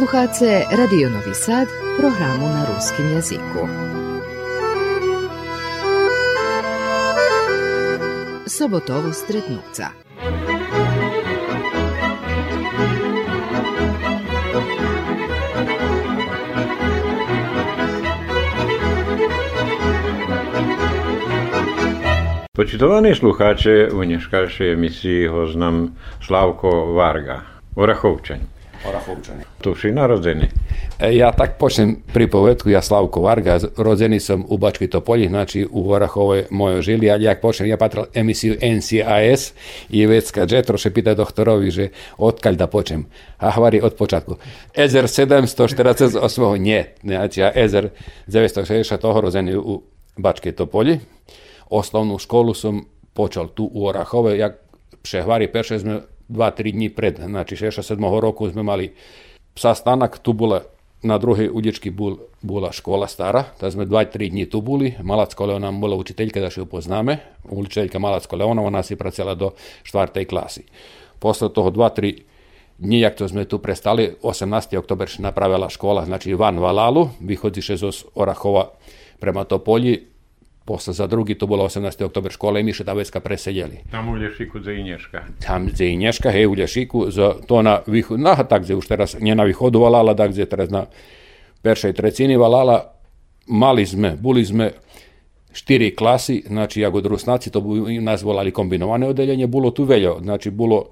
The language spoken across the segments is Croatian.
Slušate Radio Novi Sad, programu na ruskim jeziku. Sobotovo stretnuca. Počitovani sluhače, u nješkašej emisiji ho znam Slavko Varga, Orachovčaň. Orachovčaň. Tu si narodzený. E, Ja tak počnem pripovedku, ja Slavko Varga, rodzeni som u Bačkoj Topolji, znači u Orachovoj mojoj žili, ali jak počnem, ja patral emisiju NCIS i vecka Džetroše pita doktorovi, že odkaľ da počnem. A hvari od počatku. Ezer 748, nie, znači ja Ezer 960 rodzeni u Bačkej Topolji. Osnovnu školu som počal tu u Orahove, jak přehvari perše sme 2-3 dní pred, znači 6-7 roku sme mali sastanak, tu bola na druhej ulički bol, bola škola stara, ta sme 2-3 dní tu boli, Malacko Leona bola učiteljka, da še ju poznáme, učiteljka Malacko Leona, ona si pracela do 4. klasi. Posle toho 2-3 dní, jak to sme tu prestali, 18. oktober napravila škola, znači van Valalu, vychodziše zo Orahova prema Topolji, posle za drugi, to bolo 18. oktober škola i mi še ta vecka presedjeli. Tam u Lješiku za Inješka. Tam gdje i Nješka, hej, u Lješiku, za to na východ, na tak gdje už teraz, nie na východu Valala, tak gdje teraz na peršej trecini Valala, mali sme, boli sme štyri klasy, znači jak od Rusnaci, to bu nas volali kombinovane odeljenje, bilo tu veljo, znači bilo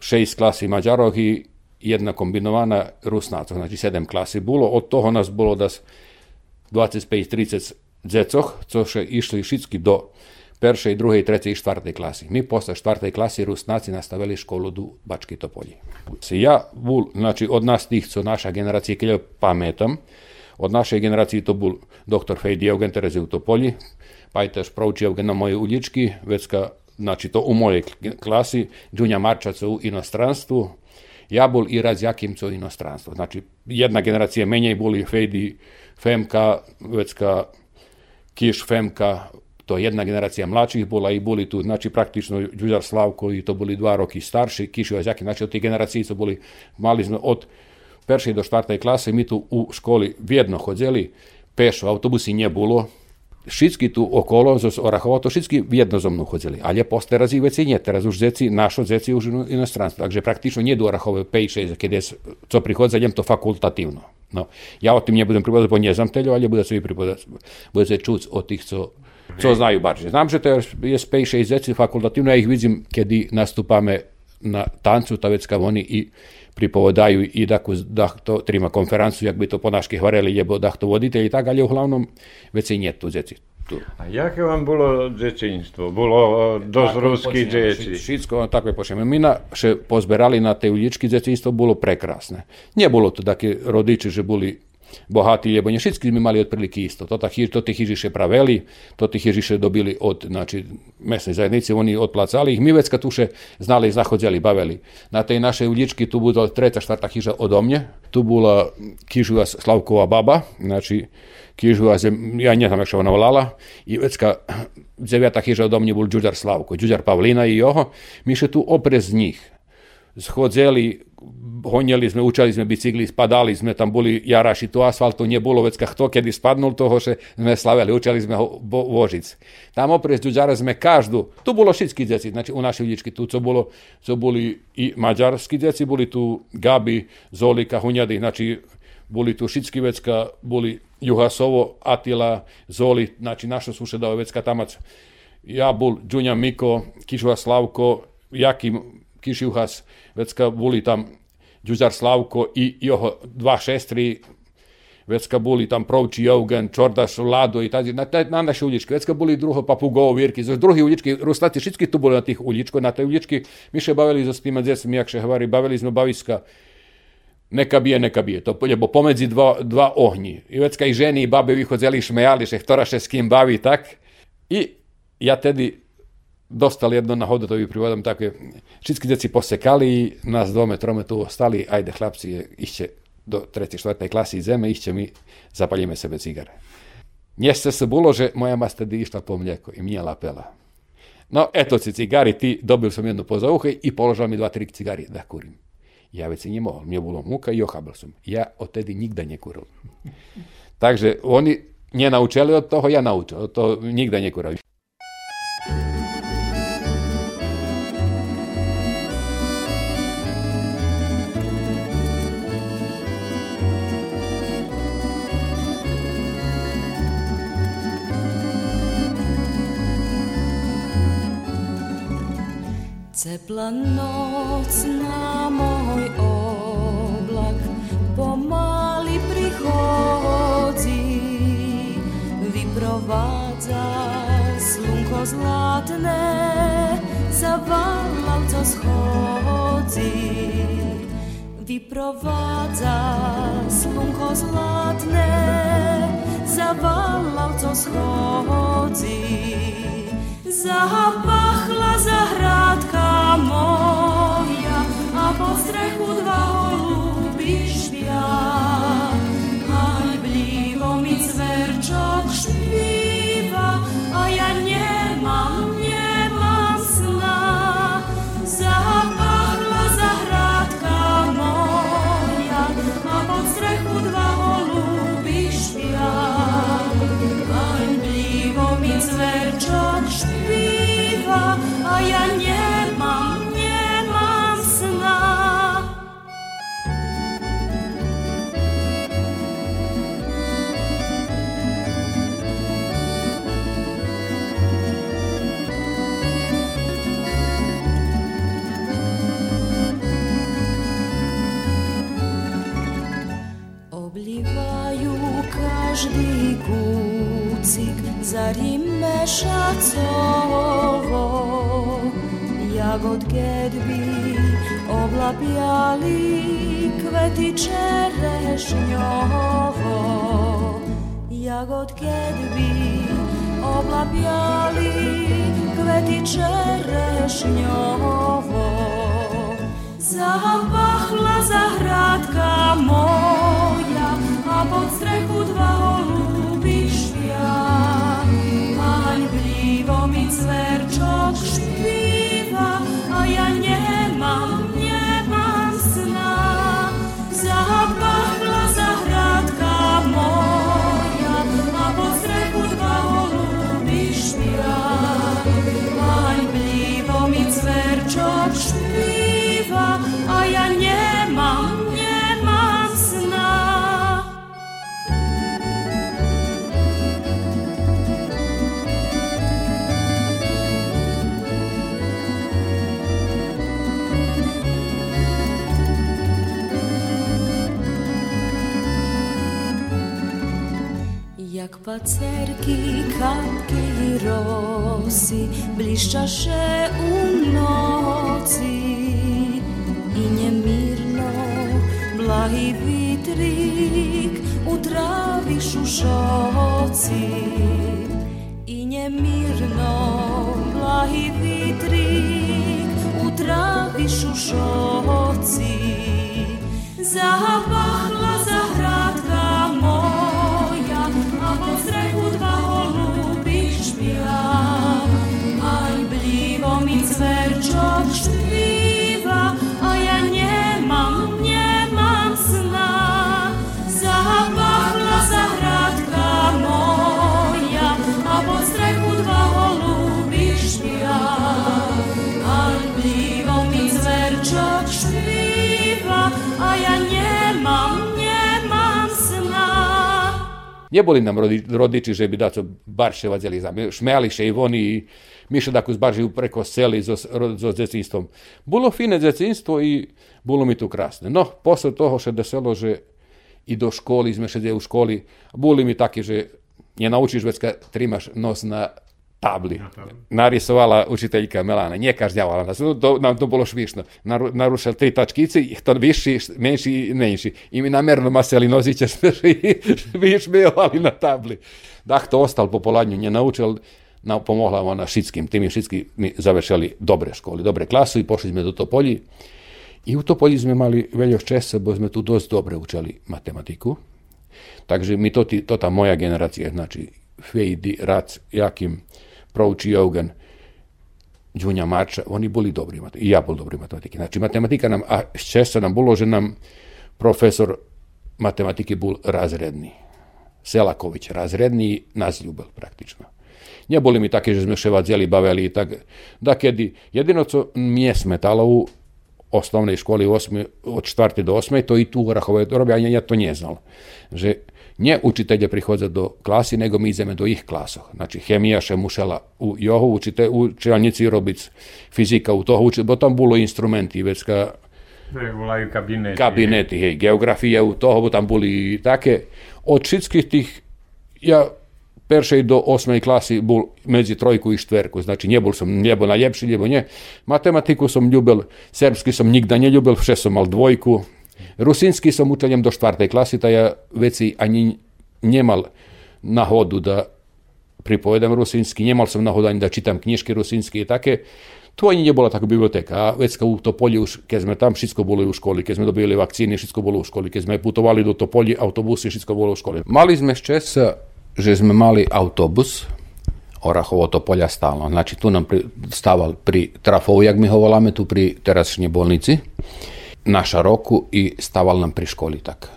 šest klasi Mađarov i jedna kombinovana Rusnacov, znači sedem klasi bilo, od toho nas bilo da 25-30 dzecoch, co še išli všetky do peršej, druhej, trecej i štvrtej klasy. My posle štvrtej klasy Rusnaci nastavili školu do Bačky Topolji. Ja bol, znači od nás tých, co naša generacija, keď ja pamätam, od našej generácii to bol doktor Fejdi Eugen Terezi u Topolji, pa Eugen na mojej ulički, vecka, znači to u mojej klasi, Đunja Marčaca u inostranstvu, ja bol i raz Jakimco u inostranstvu. Znači, jedna generacija menjej boli Fejdi, Femka, vecka, Kiš, Femka, to jedna generacija mlačih bola i boli tu, znači praktično Đuđar Slavko i to boli dva roki starši, Kiš i Ozjaki, znači od tih generacije su boli, mali smo od peršej do štvrtej klase, mi tu u školi vjedno hodzeli, pešo, autobusi nje bilo, Všetky tu okolo, z Orachova, to všetky jednozomno chodzili. Ale posle razy veci nie. Teraz už zeci, našo zeci už v inostranstvu. Takže praktično nie do Orachove 5-6, keď je, co to fakultatívno. No, ja o tým nebudem pripovedať, bo nie znam teľo, ale budem si pripovedať, budete čuť od tých, co, co znajú bardziej. Znam, že to je 5-6 zeci fakultatívno, ja ich vidím, kedy nastupame na tancu, ta vecka oni i pripovedaju i daku, da to trima konferenciju, jak bi to po naški hvareli, jebo da to voditelji i tak, ali uglavnom već i nije tu djeci. tu. A jaké vám bolo dzieciństwo? Było e, dość ruskich dzieci. Wszystko takie poszemy. My na, się pozbierali na te uliczki, dzieciństwo było prekrasne. Nie to takie rodzice, że byli bohatí, lebo nie všetci sme mali otprilike isto. To, to tých Ježiše praveli, to tých Ježiše dobili od znači, mesnej zajednici, oni odplacali ich. My vecka tuše znali, zachodzeli, bavili. Na tej našej ulički tu bola treća, štvrtá chyža odo mne. Tu bola kyžuva Slavková baba, znači kyžuva, ja ne znam, jak ona volala, i vecka deviata chyža odo mne bol Đuđar Slavko, Đuđar Pavlina i joho. Mi še tu oprez njih schodzeli, honjeli sme, učali sme bicykli, spadali sme, tam boli jaraši, tu asfaltu nie bolo, vecka kto kedy spadnul toho, že sme slavili, učali sme ho bo, vožic. Tam oprez Đuđara sme každú, tu bolo všetky deci, znači u našej ulički, tu co bolo, co boli i mađarski deci, boli tu Gabi, Zolika, Hunjadi, znači boli tu všetky vecka, boli Juhasovo, Atila, Zoli, znači naša sušedava vecka tamac. Ja bol Đunja Miko, Kišova Slavko, Jakim Kišjuhas, vecka boli tam Đuđar Slavko i jeho dva šestri, vecka boli tam Provči Eugen, Čordaš, Lado i tazi, na, na naše uličke, vecka boli druho Papugovo, Virki, zo drugi ulički, Rustaci, všetky tu boli na tih uličko, na tej ulički, mi še bavili za spima djecom, jak še hvari, bavili smo baviska, neka bije, neka bije. To lebo pomedzi dva, dva ohni. I vecka i ženi i babe vychodzeli, šmejali, še ktora še s kim bavi, tak. I ja tedy dostali jedno na hodotovi privodom také, všetky deci posekali nás dvome, trome tu ostali, ajde chlapci, ište do 3. 4. klasy zeme, ište mi zapalíme sebe cigare. Mjesece se bilo, že moja mas tedy išla po mlijeko i mnije lapela. No, eto ci cigari, ti, dobil sam jednu poza uhe i položala mi dva, tri cigari da kurim. Ja već si njemu, mne bolo muka i ochabal som. Ja odtedy nikda nekuril. Takže oni mne naučili od toho, ja naučil. Od toho nikda nekuril. Tepla noc na môj oblak pomaly prichodzi, vyprovádza slunko zlatné, za co schodzi. Vyprovádza slunko zlatné, za co schodzi. Zapachla zahradka moja a po strechu dva holuby špia. Každý kúcik zarím mešacovo, jagod kedby oblapiali kvety čerešňovo. Jagod kedby oblapiali kvety čerešňovo. Zapachla zahradka moja pacerki, kapki rosy bliszczasze u nocy i niemirno blahi witrik u trawi szuszocy i niemirno blahi witrik u trawi szuszocy zapachla Neboli nam rodi, rodiči, že by daco barše vadzeli za šmeliše i oni i miše da zbaržuju preko seli zo, zo djecinstvom. Bilo fine djecinstvo i bilo mi tu krasne. No, posle toho še deselo, že i do školi, sme še u školi, boli mi taki, že nje naučiš već kad trimaš nos na tabli. Narisovala učiteljka Melana, nje kažnjavala nas, no, to, nam to bilo švišno. Naru, narušali tri tačkice, to viši, menši i menši. I mi namerno maseli noziće i vi šmijevali na tabli. Dah to ostal po poladnju, nje naučil, na, pomogla ona šitskim, tim je šitski mi završili dobre školi, dobre klasu i pošli sme do Topolji. I u Topolji sme mali veľjo česa, bo sme tu dosť dobre učili matematiku. Takže mi to, to ta moja generacija, znači Fejdi, Rac, Jakim, prouči Eugen. Đunja Marča, oni boli dobri i ja bol dobri matematiki. Znači, matematika nam, a često nam bolo, že nam profesor matematike bol razredni. Selaković, razredni, nas ljubel praktično. Neboli mi také, že sme še vadzeli, bavili i tak. Da kedy, jedino co mje smetalo u osnovnej školi osmi, od čtvrte do osme, to i tu u Orahove robia, ja, to nie znal. Že nie učitelje prihodza do klasi, nego mi ideme do ih klasoh. Znači, chemija še mušela u johu učite, učitelnici robiť fizika u toho učite, bo tam bolo instrumenti, već ka Volaju kabineti. kabineti, hej, geografija u toho, bo tam boli také. Od všetkých tých, ja peršej do osmej klasy bol medzi trojku i štverku, znači nebol som nebo najlepší, nebo nie. Matematiku som ľúbil, serbsky som nikda neľúbil, vše som mal dvojku. Rusinsky som učenjem do štvrtej klasy, ta ja veci ani nemal nahodu da pripovedam rusinsky, nemal som nahodu ani da čitam knižky rusinsky i také. Tu ani nebola taká biblioteka. A vecka u Topolji, keď sme tam, všetko bolo u školi. Keď sme dobili vakcíny, všetko bolo u školi. Keď sme putovali do Topolji, autobusy, všetko bolo u školi. Mali sme šťast, že sme mali autobus, Orahovo Topolja stalno. Znači tu nam pri, staval pri trafovu, jak mi ho voláme, tu pri terašnje bolnici, naša roku i staval nam pri školi tak.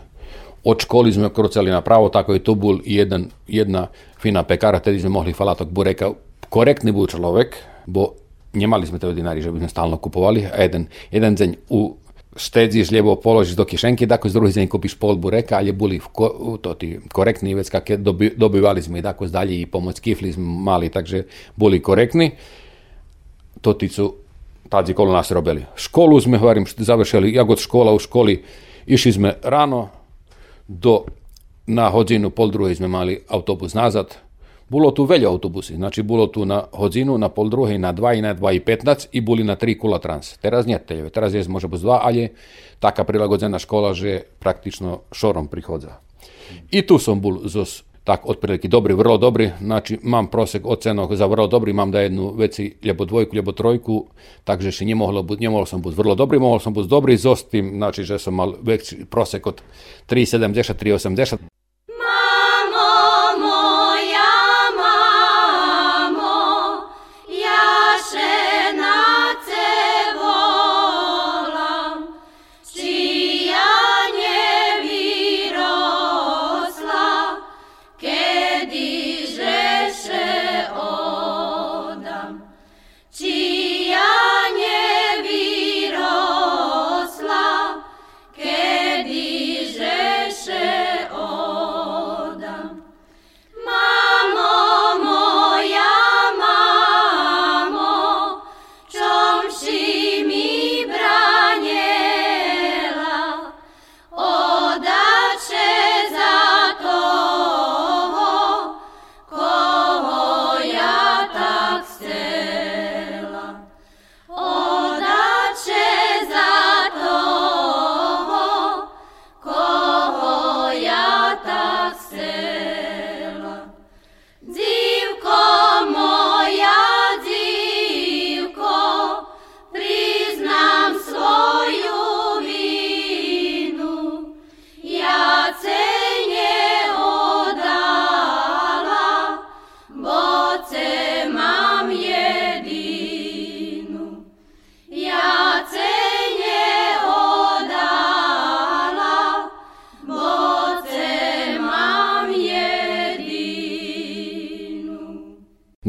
Od školi smo krucali napravo, tako je tu bul jedan, jedna fina pekara, tedi smo mogli falatok bureka. Korektni bu človek, bo njemali smo te dinari, že bi smo stalno kupovali, a jedan, jedan dzenj u štedziš, lijevo položiš do kišenke, tako s drugi dzenj kupiš pol bureka, ali je buli ko, to ti korektni, već kak je dobi, dobivali smo i tako dalje i pomoć kifli smo mali, takže buli korektni. To ti su tadzi kolo nas robili. Školu sme, hovorim, št- završili, jak od škola u školi, išli sme rano, do na hodinu, pol druhej sme mali autobus nazad. Bolo tu veľa autobusy, znači bolo tu na hodinu, na pol druhej, na 2 i na 2 i 15 i boli na 3 kula trans. Teraz nie teľve, teraz je može bez 2, ali taká prilagodzena škola, že praktično šorom prihodza. I tu som bol zos tak otprilike dobri, vrlo dobri, znači mám prosek ocenok za vrlo dobri, mám da jednu veci ljebo dvojku, ljebo trojku, takže še nie mohlo byť, nemohol som byť vrlo dobrý, mohol som byť dobrý so s tým, znači že som mal veći prosek od 3,70, 3,80.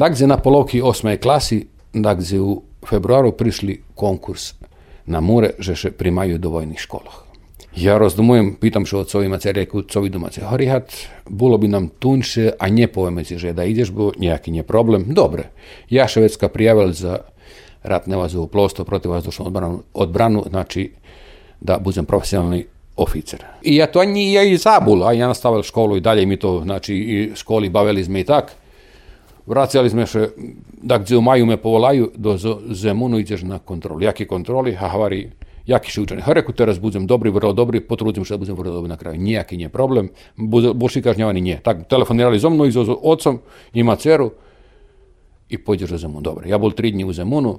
Dakle, na polovki osmej klasi, dakle, u februaru prišli konkurs na Mure, že še primaju do vojnih školах. Ja rozdumujem, pitam še otcovima, ce reku, covi doma ce horihat, bolo bi nam tunše, a nje poveme si, že da ideš, bo nejaký nie problem. Dobre, ja Švedska prijavil za ratne vazu plovstvo protivazdušnu odbranu, odbranu, znači da budem profesionalni oficer. I ja to ani ja i zabul, a ja nastavil školu i dalje mi to, znači i školi bavili sme i tak. Vracali sme še, dakle u maju me povolaju do Zemunu, ideš na kontrolu. Jaki kontroli, a havari, jaki učeni. Ha reku, teraz budem dobri, vrlo dobri, potrudim se da budem vrlo dobri na kraju. Nijaki nije problem, boši kažnjavani nije. Tak, telefonirali zo mnou i zo ocom, ima ceru i pođeš do Zemunu. Dobro, ja bol tri dni u Zemunu,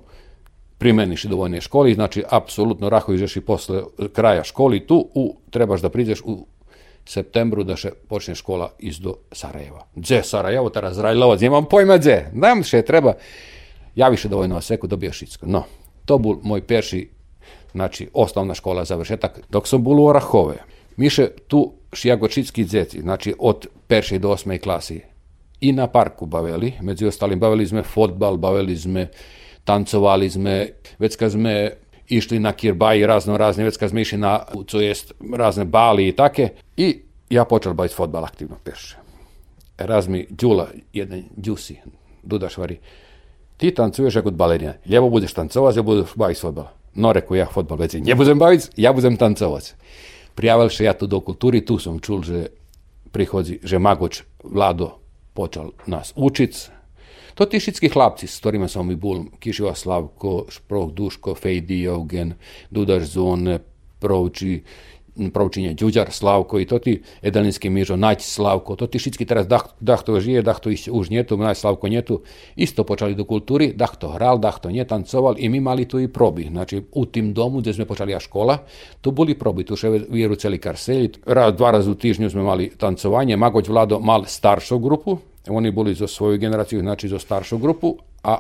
primeniš do vojne školi, znači apsolutno raho ižeš i posle kraja školi tu, u, trebaš da priđeš u septembru da še počne škola iz do Sarajeva. Dze Sarajevo, teraz Zrajlovac, nemam pojma dze, znam še treba. javiše dovoljno seku, dobio šitsko. No, to bol moj perši, znači, osnovna škola, završetak. Dok sam bol u Orahove, miše tu šijagočitski dzeci, znači od peršej do osmej klasi, i na parku bavili, među ostalim bavili sme fotbal, bavili sme, tancovali sme, već kad sme išli na kirbaji razno razne, sme išli na, co jest, razne bali i take, i ja počel baviti fotbal aktivno perše. Raz mi Đula, jedan Đusi, Dudaš vari, ti tancuješ ako balerina, ljevo budeš tancovac, ja budeš baviti fotbal. No, reku ja fotbal, već ne budem baviti, ja budem tancovac. Prijavil še ja tu do kulturi, tu sam čul, že prihodzi, že Magoč Vlado počal nas učic. To ti šitski hlapci, s ktorými som mi bol, Kišiva Slavko, Šproh Duško, Fejdi Eugen, Dudaš Zone, Provči, Provčinje Đuđar Slavko i to ti Edalinski Mižo, Nać Slavko, to ti šitski teraz dah, dah to žije, dah to už njetu, Nać Slavko njetu, isto počali do kulturi, dah to hral, dah to nje tancoval i mi mali tu i probi. Znači u tim domu gdje sme počali ja škola, tu boli probi, tu še vjeru celi karselji, dva razu u tižnju sme mali tancovanje, Magoć Vlado mal staršu grupu, oni boli za svoju generaciju, znači za staršu grupu, a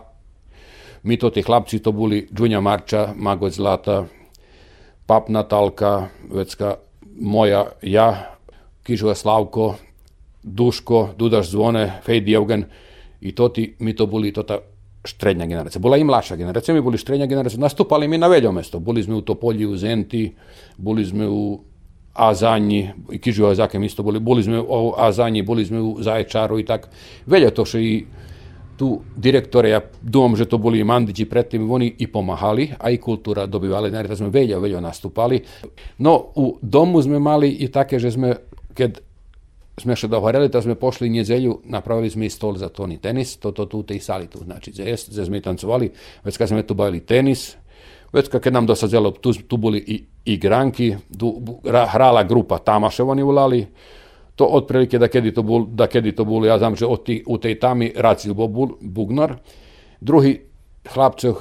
mi to ti hlapci to boli Đunja Marča, Magoć Zlata, Pap Natalka, vecka moja, ja, Kižova Slavko, Duško, Dudaš Zvone, Fejdi Eugen i to ti, mi to boli to ta štrednja generacija. Bola i mlaša generacija, mi boli štrednja generacija. Nastupali mi na veljo mesto. Boli sme u Topolji, u Zenti, boli sme u Azanji, i Kižova Zakem isto boli, boli sme u Azanji, boli sme u Zaječaru i tak. Velja to še i tu direktore, ja dumam, že to boli i Mandići predtým, oni i pomahali, a i kultura dobivali, naravno sme veljo, veljo nastupali. No, u domu sme mali i také, že sme, keď sme še dohoreli, da sme pošli njezelju, napravili sme i stol za toni tenis, to, to tu u tej sali tu, znači, gdje sme tancovali, već kad sme tu bavili tenis, već kad nam dosadzelo, tu, tu boli i igranki, du, hrala grupa Tamaševani u Lali, to otprilike da kedi to bul, da kedi to bul, ja znam že od ti, u tej tami Racil Bugnar, drugi hlapce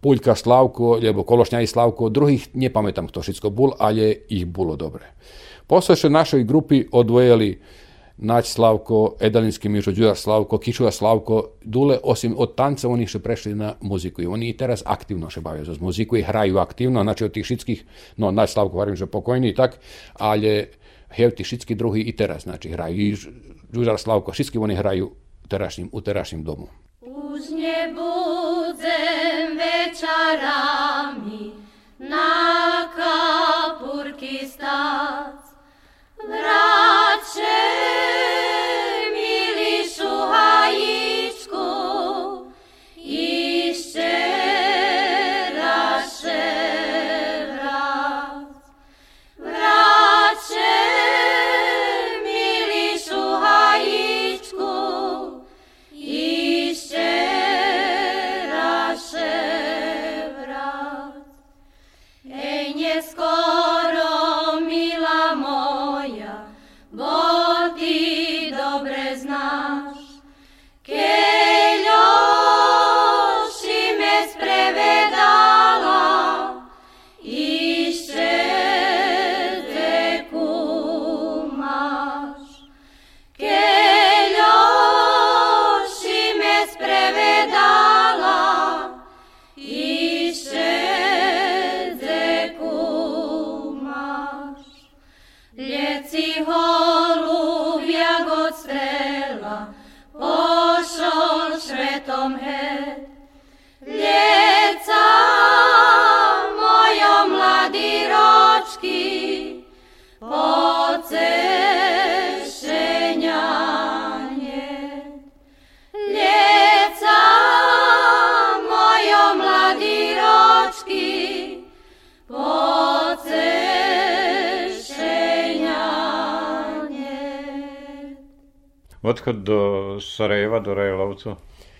Puljka Slavko, lebo Kološnja i Slavko, drugih ne pametam kto všetko bol, ali je ih bilo dobre. Posle še našoj grupi odvojeli Nać Slavko, Edalinski Mišo, Đura Slavko, Kišova Slavko, dule osim od tanca oni še prešli na muziku i oni i teraz aktivno še bavio za muziku i hraju aktivno, znači od tých všetkých, no Nać Slavko, varim, že pokojni i tak, ali Hevti všetky druhy i teraz, znači hraju. I Žužar Slavko, všetky oni hraju terašnjim, u terašnjim domu. Už ne budem večarami na kapurki stac. Vraće Hashem.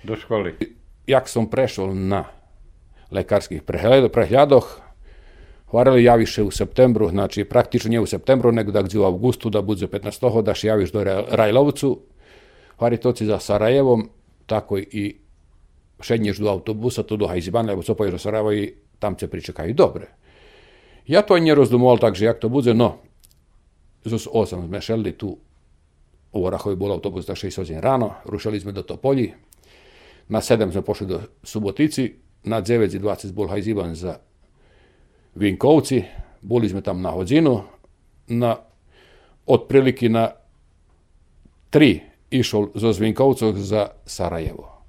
Do školy. Jak som prešol na lekárskych prehľad- prehľadoch, Hvarali javiše u septembru, znači praktično nije u septembru, nego da gdje u augustu, da bude 15. da še javiš do Ra- Rajlovcu, hvari toci za Sarajevom, tako i šednješ do autobusa, to do Hajzibana, lebo co poješ do Sarajeva i tam te pričekaju dobre. Ja to nie rozdumoval tak, že jak to bude, no, zos 8 sme šelli tu, u Orahovi bol autobus da 6 hodin ráno, rušili sme do Topolji, Na sedam smo pošli do Subotici, na 9 20 bol hajzivan za Vinkovci, boli sme tam na hodinu, na otprilike na tri išol zo Zvinkovcov za Sarajevo.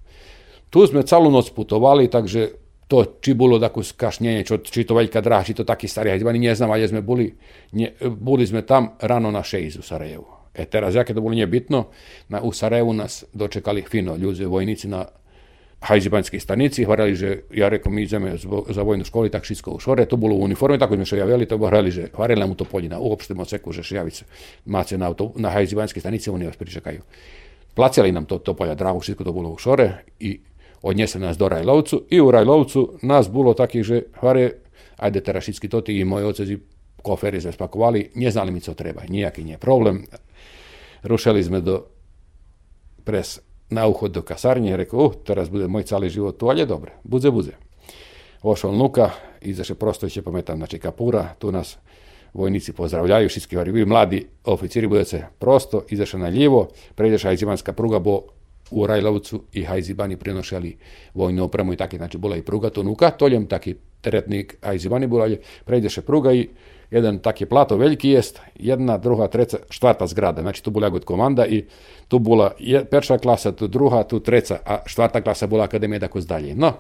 Tu sme celú noc putovali, takže to, či bolo takú skašnenie, čo, či to veľká dráha, či to taký starý hajzvani, neznám, ale sme boli, ne, boli sme tam ráno na šejz u Sarajevu. E teraz, jaké to bolo nebitno, na, u Sarajevu nas dočekali fino ljudi, vojnici na hajzibanskej stanici, hvarali, že ja rekom, mi ideme za vojnu školu, tak všetko už hore, to bolo u uniforme, tako sme še javili, to hvarali, že hvarali nam u to poljina, uopšte moceku, že šejavice mace na, auto, na hajzibanskej stanici, oni vas pričekaju. Placali nam to, to polja drahu, všetko to bolo už hore i odnese nas do Rajlovcu i u Rajlovcu nas bilo takih, že hvare, ajde teraz všetky to ti i moji ocezi koferi sme spakovali, neznali mi co treba, nijaký nie problem. Rušali sme do pres na uchod do kasarnje, rekao, uh, teraz bude moj cali život tu, ali je dobre, budze, budze. Ošao nuka, izaše prostojiće, pametam, znači kapura, tu nas vojnici pozdravljaju, všetky hovorí, vi mladi oficiri budete prosto, izaše na ljivo, pređeš hajzibanska pruga, bo u Rajlovcu i hajzibani prenošali vojnu opremu i taki, znači bola i pruga tu nuka, toljem taki teretnik hajzibani bulali, pređeše pruga i jedan taki plato veliki jest, jedna, druga, treća, štvrta zgrada, znači tu bola god komanda i tu bola perša klasa, tu druga, tu treća, a štvrta klasa bola akademija tako dalje. No,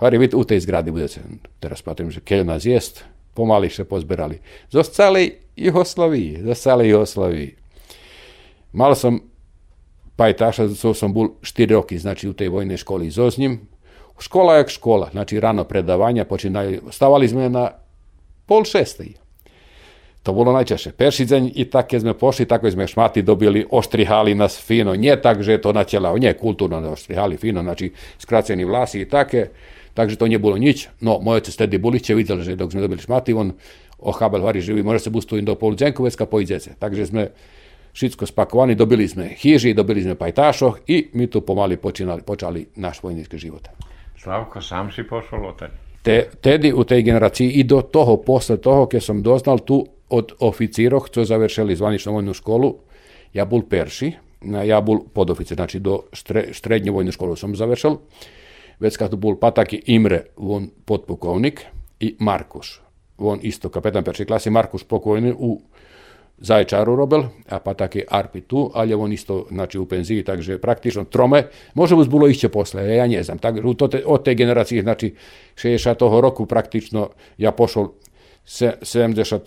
Hari, vidite, u tej zgradi budete, teraz patrim, že keľ nás jest, pomali še pozberali. Zo celej Jugoslaviji, zo celej Jugoslaviji. Mal som pajtaša, co som bol 4 roky, znači u tej vojnej školi zo s njim. Škola jak škola, znači rano predavanja počinali, stavali sme na pol šestej. To bolo najčešće. Perši deň i tak, keď sme pošli, tako sme šmati dobili, oštrihali nas fino. Nie tak, že to natjelao, nie kulturno, oštrihali fino, znači skraceni vlasi i take. Takže to nebolo nič. No, moje otec tedy buliće videli, že dok sme dobili šmati, on ohabel vari živi, može se bustujem do polu Dženkovecka pojdete. Takže sme všetko spakovani, dobili sme hiži, dobili sme pajtašoh i mi tu pomali počinali, počali naš vojnički život. Slavko, sam si pošol otaň? Te, tedy u tej generaciji i do toho, posle toho, keď som doznal tu od oficirov, co završili zvaničnu vojnu školu, ja bol perši, ja bol podoficir, znači do štre, štrednju vojnu školu som završil, već kad bol pataki Imre, on podpukovnik, i Markuš, on isto kapetan perši klasi, Markuš pokojni u Zaječaru robil, a pa taki Arpi tu, ali on isto znači, u penziji, takže praktično trome, može bus bilo išće posle, ja ne znam, tak, od te generacije, znači 60. roku praktično ja pošol 70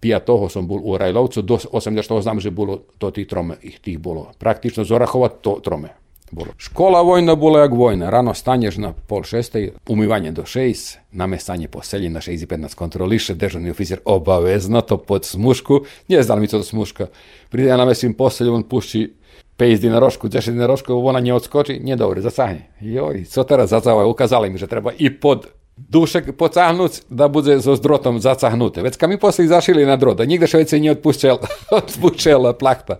5. som bol u Rajlovcu, do 80. znam, že bolo to tých trome, ich tých bolo. Praktično z Orahova to trome. Bolo. Škola vojna bola jak vojna. Rano stanješ na pol šestej, umivanje do šest, namestanje poselje na 6 i 15 kontroliše, državni oficir obavezno to pod smušku. Nije znali mi to smuška. Pride ja namesim poselje, on pušči 5 dinarošku, 10 dinarošku, ona nie odskoči, nie dobre, zasahne. Joj, co teraz zacahuje? Ukazali mi, že treba i pod dušek pocahnuti da bude so zdrotom zacahnuti. Već kad mi poslije na droda, nigde Švecija nije otpušćala, otpušćala plakta.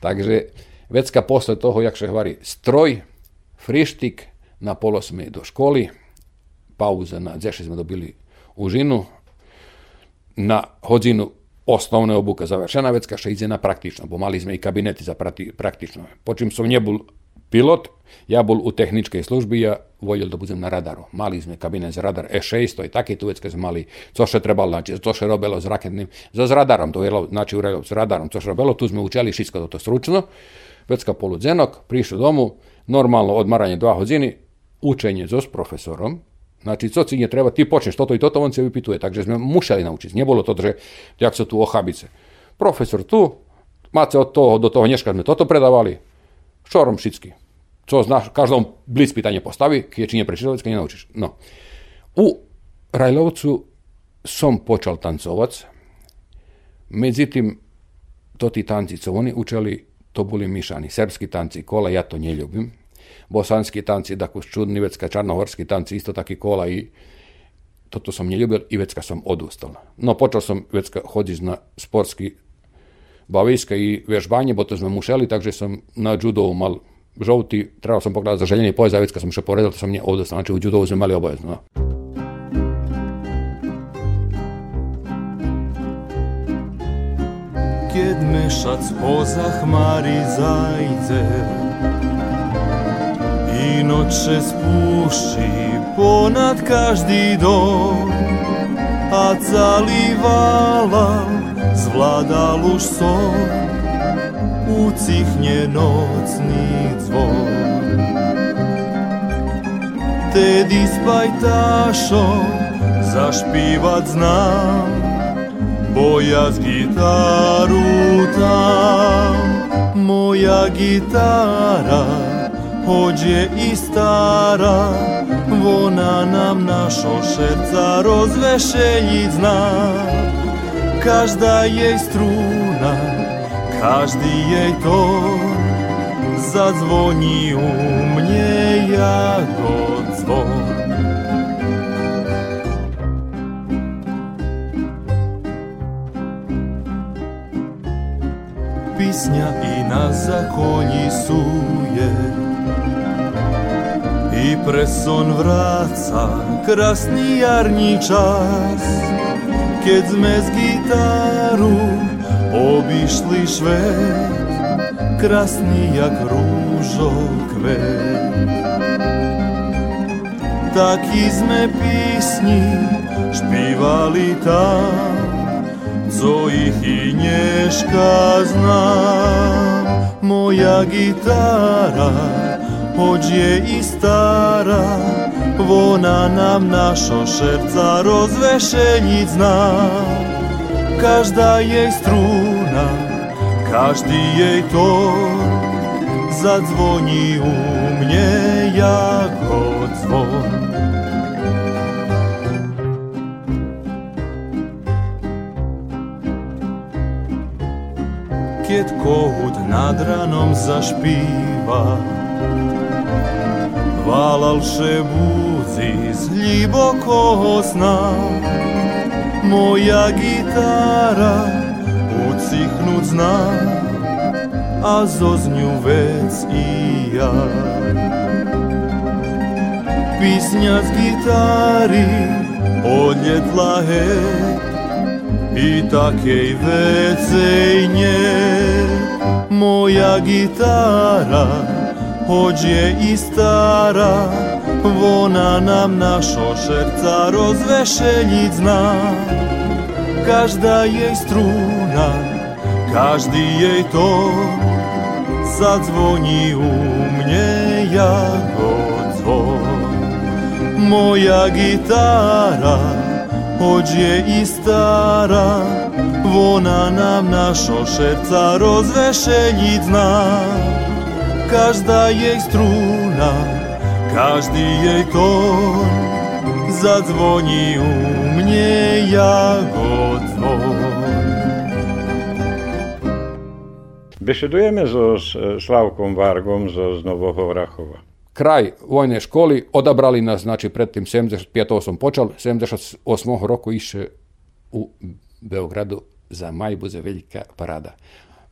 Takže već kad posle toho, jak se hvari, stroj, frištik, na polo sme do školy. pauza na 10 smo dobili užinu, na hodinu osnovne obuka završena, već kaša ide na praktično, pomali smo i kabineti za praktično. Počim som nebol pilot, ja bol u tehničkej služby, ja voljel da budem na radaru. Mali sme kabinet za radar E6, to je taki tu već kad smo mali, co še trebalo, znači, co še robelo s raketnim, za s radarom, to je, znači, u s radarom, co še robelo, tu sme učeli všetko to stručno, već ka poludzenok, prišli domu, normalno odmaranje dva hodiny, učenje s profesorom, Znači, co ci treba, ti počneš toto i toto, on se vypituje. Takže sme museli naučiť. Nebolo to, že jak sa tu ochabice. Profesor tu, máte od toho do toho, dneška sme toto predávali, Šorom všetky. Co znaš, každom blic pitanje postavi, kje či neprečítavec, keď nenaučíš. No. U Rajlovcu som počal tancovac, međutim, to ti tanci, co oni učili, to boli mišani. Srpski tanci kola, ja to ne ljubim. Bosanski tanci, dakle, čudni, vecka, čarnohorski tanci, isto taki kola i toto som neljubil i vecka som odustal. No, počal som vecka hodiť na sportski baviska i vježbanje, bo to sme mušeli, takže som na judovu mal žovti, trebao sam pogledati za a već kad sam še porezal, to sam nije ovdje, znači u judovu sme mali obavezno. No. Keď mešac pozahmari zajde i noće spuši ponad každi dom, a zalívala, zvládal už som ucichne nocný zvon. Tedy s pajtášom zašpívať znám, bo ja z gitaru tam. Moja gitara, hoď je i stará, vona nam našo šerca rozvešeljic zna. Každa jej struna, každi jej ton, zadzvoni u mnie jako dzwon. Pisnja i na zakolji suje I preson vraca krasni jarnji čas Keď sme z gitaru obišli švet Krasni jak rúžo kvet Taki sme písni špívali tam co ich i znam. Moja gitara, je i stara, Wona nam našo šerca rozvešenic zna. Każda jej struna, każdy jej ton, zadzwoni u mnie jako dzwon. keď kohut nad ranom zašpíva. Палавши буці з глибокого сна, моя гітара уціхнуть зна, а зознювець і я. Пісня з гітари однітла геть, i takiej vecej nie. Moja gitara Хоч je i стара, вона нам нашо серця розвеселить зна. Każda jej struna, każdy jej ton Zadzwoni u mnie jako dzwon Moja gitara, choć je i stara Wona nam naszą serca rozweselić zna Każda jej struna, każdy jej ton, Zadzwoni u mnie jako. Besedujeme so Slavkom Vargom zo z Nového Vrachova. kraj vojne školy, odabrali nas, znači predtým 75. som počal, 78. roku iše u Beogradu za Majbuze velika parada.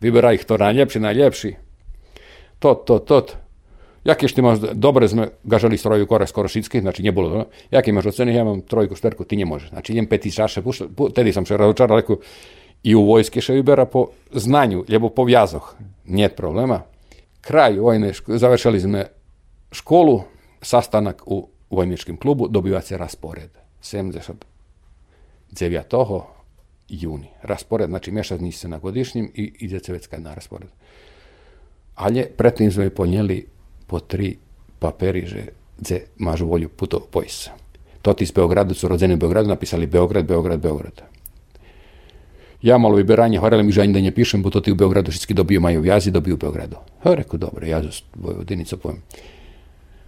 Vybera ih to najljepši, najljepši. Tot, tot, tot. Jakie ti imaš dobre sme gažali stroju kore skoro šitski, znači nije bilo. No? Jakie imaš oceny, ja mam trojku, šterku, ti nie možeš. Znači idem peti šaše, tedy sam se razočaral, reku, i u vojske še vybera po znanju, ljebo po vjazoh. Nijet problema. Kraj vojne završali sme školu, sastanak u vojničkim klubu, dobiva se raspored. 79. juni. Raspored, znači mješani se na godišnjim i ide se na raspored. Ali predtým sme ponijeli po tri paperiže gdje mažu volju puto pojsa. Toti iz Beogradu su rodzeni u Beogradu, napisali Beograd, Beograd, Beograd. Ja malo vyberanie, hovorili mi, že ani da ne pišem, bo to ti u Beogradu všetky dobiju majú v jazi, dobiju u Beogradu. Ha, rekao, dobro, ja za pojem.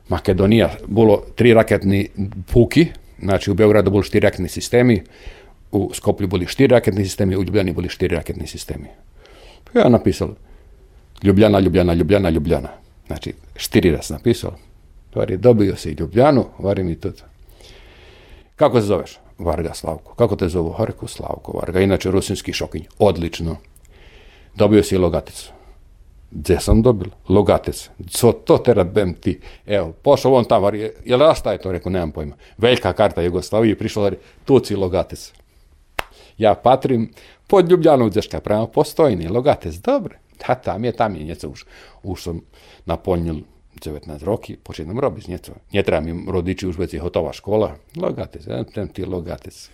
Makedonija bolo tri raketni puki, znači u Beogradu boli štiri raketni sistemi, u Skoplju boli štiri raketni sistemi, u Ljubljani boli štiri raketni sistemi. Ja napisal Ljubljana, Ljubljana, Ljubljana, Ljubljana. Znači, štiri raz napisao. Vari, dobio si Ljubljanu, vari mi tu. Kako se zoveš? Varga Slavko. Kako te zovu? Harku Slavko Varga. Inače, rusinski šokinj. Odlično. Dobio si Logaticu. Gdje sam dobil? Logatec. Co to tera bem ti? Evo, pošao on tamo, je, jel rastaje to? Rekao, nemam pojma. Velika karta Jugoslavije, prišla, tu si Logatec. Ja patrim pod Ljubljanom Dzeška, prema postojni, Logatec, dobre. Da, tam je, tam je, njeca už, už sam napoljnil 19 roky, počínam robiť niečo. Netreba mi rodiči už veci hotová škola. Logatec, ja, ten ty logatec.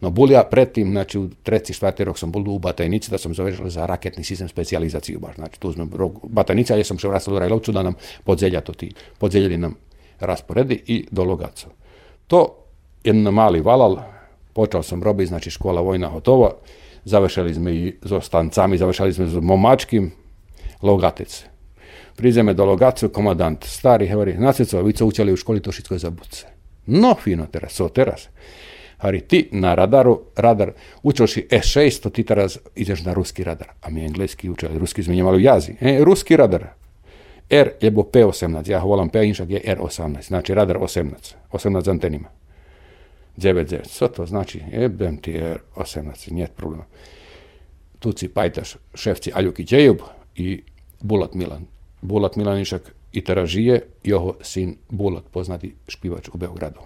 No bol ja predtým, znači u treći, čtvrti rok sam bol u Batajnici, da sam završil za raketni sistem specializaciju baš. Znači tu sme rok Batajnica, ja sam še vrastal do Rajlovcu da nam podzelja to ti, podzeljeli nam rasporedi i do Logaca. To jedan mali valal, počeo sam robiti, znači škola vojna hotova, završili i s ostancami, završili smo s momačkim, Logatec. Prizeme do Logacu, komandant stari, govori, znate co, vi co učili u školi to šitko zabuce. No, fino teraz, so teraz. Ali ti na radaru, radar, učoši S6, to ti teraz ideš na ruski radar. A mi engleski učili, ruski smo njemali jazi. E, ruski radar. R lebo P18, ja volam P, inšak je R18, znači radar 18, 18 antenima. 99, co to znači? Jebem ti R18, nije problema. Tuci Pajtaš, šefci Aljuki Džejub i Bulat Milan. Bulat Milanišak i teražije, jeho sin Bulat, poznati špivač u Beogradu.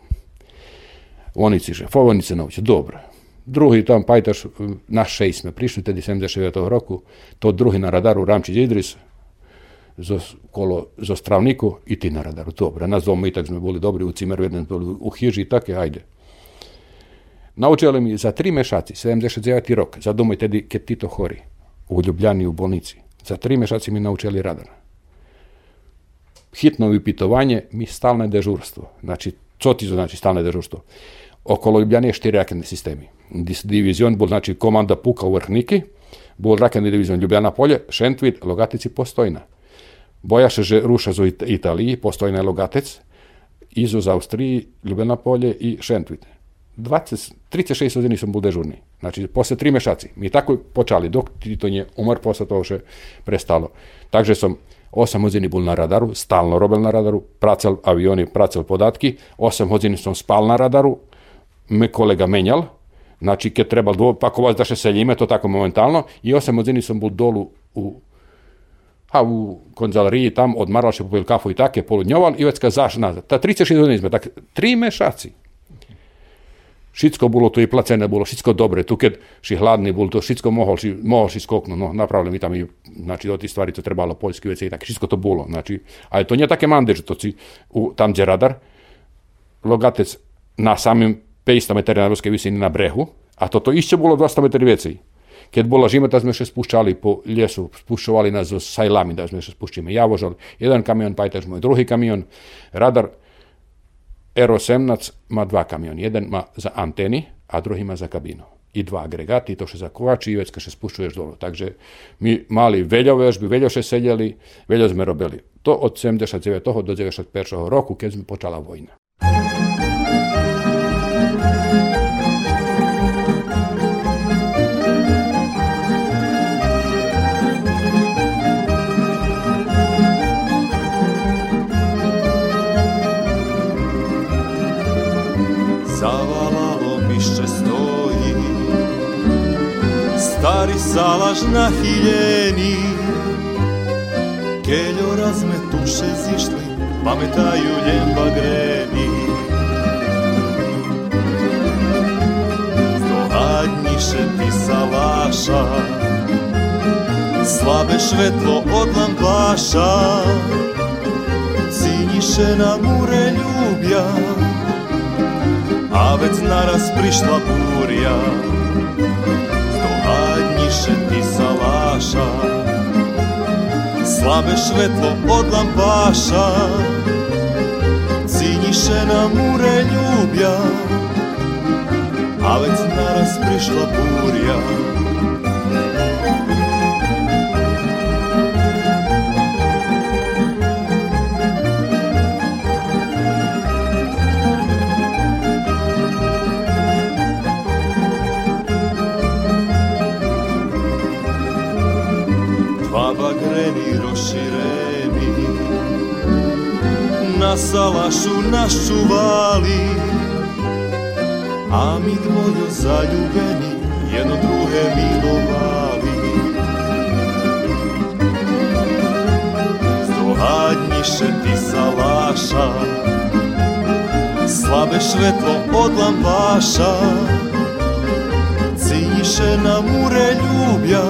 Oni si šefovani se nauče, dobro. Drugi tam pajtaš, na šest sme prišli, tedy 79. roku, to drugi na radaru Ramčić Idris, zo, kolo, zo stravniku i ti na radaru, dobro. Nas dvoma i tak sme boli dobri u cimeru, jedan u hiži i tako, ajde. Naučili mi za tri mešaci, 79. rok, za domoj keď Tito hori, u Ljubljani u bolnici. Za tri mešaci mi naučili radar. Hitno vypitovanje, mi stalne dežurstvo. Znači, co ti znači stalne dežurstvo? Okolo Ljubljane štiri raketni sistemi. Divizion bol znači komanda Puka u Vrhniki, bol raketni divizion Ljubljana polje, Šentvid, Logatici, Postojna. Bojaše, že ruša It- Italiji, Postojna je Logatec, Izu za Austriji, Ljubljana polje i Šentvid. 20, 36 godini sam bol dežurni. Znači, posle tri mešaci. Mi tako počali, dok Tito nje umr, posle toho še prestalo. Takže som 8 hodiny bol na radaru, stalno robil na radaru, pracel avioni, pracel podatki, 8 hodiny som spal na radaru, me kolega menjal, znači keď treba dvo, pakovať da še seljime, to tako momentalno, i 8 hodiny som bol dolu u a u konzaleriji tam odmaral še popil kafu i tak je poludnjoval i već kad zaš nazad. Ta 36 godina sme, tak tri mešaci. Všetko bolo tu i placené, bolo všetko dobre. Tu keď si hladný bol, to všetko mohol si, mohol si skoknúť. No, napravili mi tam i, znači, do tých stvari to trebalo poľské veci tak. Všetko to bolo. Znači, ale to nie také mande, že to si, u, tam gdje radar, logatec na samim 500 metri na ruskej visini na brehu, a toto ešte bolo 200 metri vecej. Keď bola žima, tak sme še spúšťali po lesu, spúšťovali nás so sajlami, da sme še spúšťali. Ja vožal jeden kamion, pajtaž môj druhý kamion, radar Aero 18 má dva kamiona. Jedan má za anteny, a drugi ima za kabinu. I dva agregati, to što zakovači i već kad se spušćuješ. Takže mi mali veljo vežbi, veljo še seljeli, veljo sme robili. To od 79. do 91. roku, kad sme počala vojna. Salaž na hiljeni. Keljo razme tuše zišli Pametaju ljem bagreni Zdohadnjiše ti salaša Slabe švetlo od lambaša. Cinjiše na mure ljubja a već naraz prišla burja Zdohadnjiše ti salaša Slabe švetlo od lampaša Cinjiše na mure ljubja A već naraz prišla burja Na salašu nas čuvali A mi dvojo zaljubeni Jedno druge milovali. Zdohadnjiše ti salaša Slabe švetlo od lampaša. Cinjiše na mure ljubja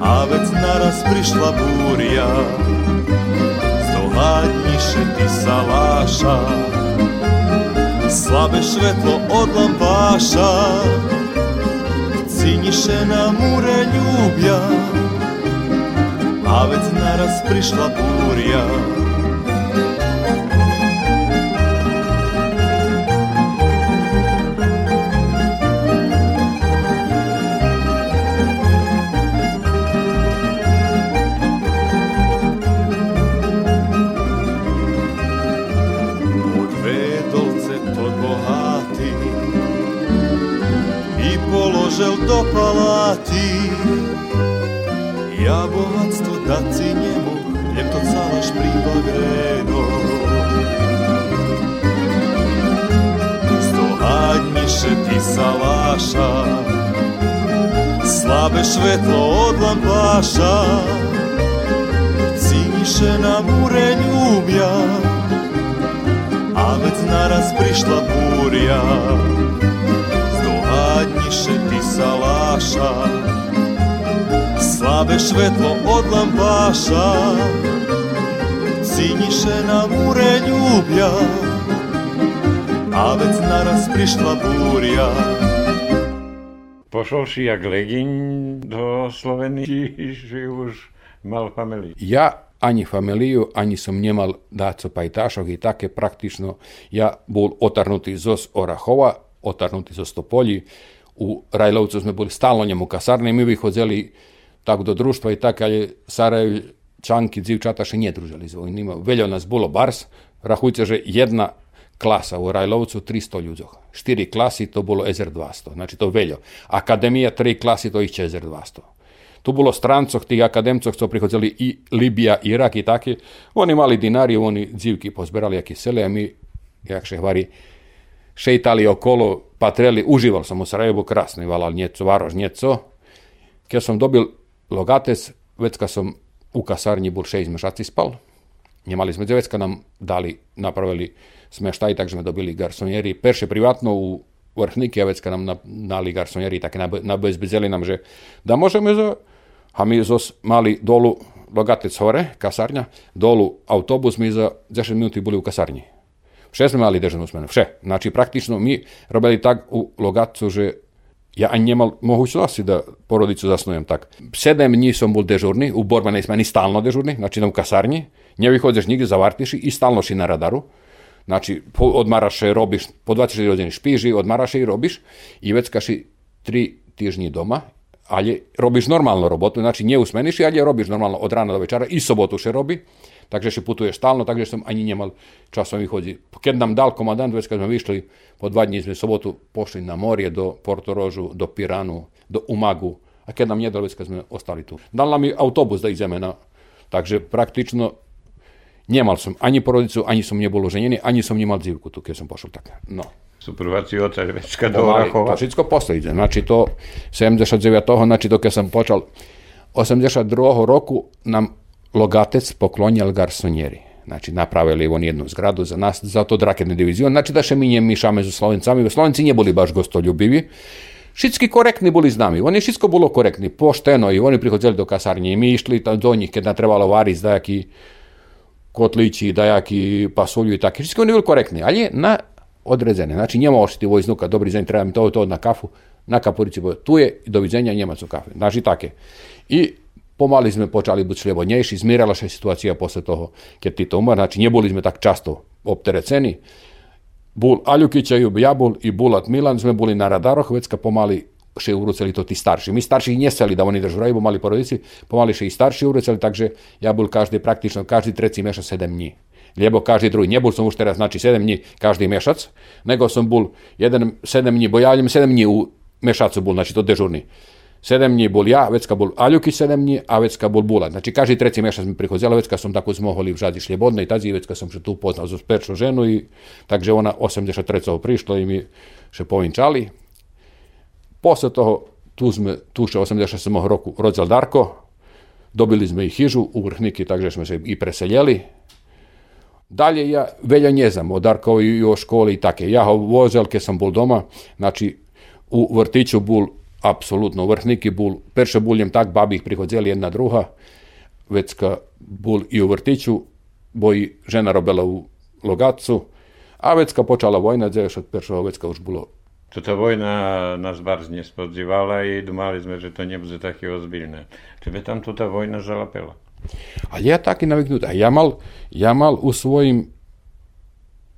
a već naraz prišla burja niše ti salaša. Slabe švetlo od lampaša. Cinjiše na mure ljublja. A već naraz prišla burja položel do palati. Ja bohatstvo daci njemu Hljeb to calaš pribagredo Stohadnjiše ti salaša Slabe švetlo od lampaša. Cinjiše na mure ljublja a već naraz prišla burja. Zdohadnjiše ti salaša Slabe švetlo od lampaša Cinjiše na mure ljublja A već naraz prišla burja Pošol si jak Legiň do Slovenii, že už mal familiju. Ja ani familiju, ani som nemal dáco pajtašok i také praktično ja bol otarnutý zo Orahova, otarnutý zo Stopolji. U Rajlovcu sme boli stalno njemu kasarni, mi bi hodzeli tak do društva i tak, ali Sarajevčanki, dzivčataše nije družili z vojnima. Veljo nas bolo bars, rahujte, že jedna klasa u Rajlovcu 300 ľuďoch. 4 klasy to bolo SR 200, znači to veľjo. Akademija 3 klasy to ih će SR 200. Tu bolo strancoh, tih akademcov, co prihodzeli i Libija, Irak i taki. Oni mali dinari, oni dzivki pozberali jaki sele, a mi, jak še hvari, šejtali okolo, patreli, užival sam u Sarajevu, krasno, valal njeco, varož njeco. Keď som dobil logatec, već kad sam u kasarnji bol šest mešaci spal, Nemali sme već kad nam dali, napravili smeštaj, tak sme dobili garsonjeri. Perše privatno u vrhnike, već kad nam na- dali garsonjeri, tak nabezbezeli nam, že da možemo za, a mi zos mali dolu logatec hore, kasarnja, dolu autobus, mi za 10 minuti boli u kasarnji. Vše sme mali državnu smenu, vše. Znači, praktično mi robili tak u Logatcu, že ja ani nemal mogućnosti da porodicu zasnujem tak. Sedem dní som bol dežurný, u borbenej smeni stalno dežurný, znači u kasarnji, ne vychodzeš nigde, zavartiš i stalno si na radaru. Znači, odmaraš robiš, po 24 godine špiži, odmaraš i robiš i već kad si tri tižnji doma, ali robiš normalno robotu, znači nje usmeniš, ali robiš normalno od rana do večera i sobotu še robi, takže si putuješ stalno, takže sam ani nemal časom vychodzi. Keď nam dal komandant, već kad smo višli, po dva dní sme sobotu pošli na morje do Portorožu, do Piranu, do Umagu, a keď nam njedal, već kad sme ostali tu. Dal nam i autobus da ideme na... Takže praktično nemal som ani porodicu, ani som nebol oženený, ani som nemal dzivku tu, keď som pošol tak. No. Prvaci oca Vecka do Orahova. to všetko posledne. Znači to 79. znači to keď som počal 82. roku nam Logatec poklonjal garsonjeri. Znači napravili oni jednu zgradu za nas, za to draketni divizion. Znači da še mi nje mišame za Slovencami. Slovenci nije boli baš gostoljubivi. Všetci korektni boli s nami. Oni všetko bolo korektni, pošteno i oni prihodzeli do kasarnje i mi išli do njih, keď nam trebalo variť dajaki kotlići, dajaki pasulju i tako. Všetko oni bili korektni, ali je na odrezene. Znači njema oštiti vojznuka, dobri deň, treba mi to, to na kafu, na kapurici, tu je doviđenja Njemac u kafe. Znači také. I pomali sme počali byť slobodnejší, zmierala sa situácia posle toho, keď Tito umar, znači neboli sme tak často optereceni. Bul Aljukića i Jabul i Bulat Milan sme boli na radaroch, već kad pomali še uruceli to ti starši. Mi starši nie chceli da oni držu raju, bo mali porodici, pomali še i starši uruceli, takže ja bol každý, praktično každý treći mešac 7 dní. Lebo každý druhý. Nebol som už teraz, znači 7 dní každý mešac, nego som bol jeden 7 dní, bo ja 7 dní u mešacu bol, znači to dežurný. 7 dní bol ja, vecka bol Aljuki 7 dní a vecka bol Bulat. Znači každý treći mešac mi prichodzela, vecka som tako zmohli v žadi šljebodnej, tazi vecka som še tu upoznal zo peršu ženu i takže ona 83. prišla i mi še povinčali. Posle toho, tu sme, tu še 87. roku rodzal Darko, dobili sme i hižu u Vrhniki, takže sme se i preseljeli. Dalje ja velja ne znam o Darkovi i o školi i take. Ja ho vozel, keď sam bol doma, znači u vrtiću bol apsolutno u Vrhniki bol, perše buljem tak, babi ih prihodzeli jedna druga, već ka bol i u vrtiću, boj žena robila u Logacu, a vecka počala vojna, dzeš od peršova vecka už bolo Tota wojna nas bardzo nie spodziewała i dumaliśmy, że to nie będzie takie ozbiljne. Tebe tam to ta wojna zalapela. Ali ja tak i naviknut. A ja mal, ja mal u svojim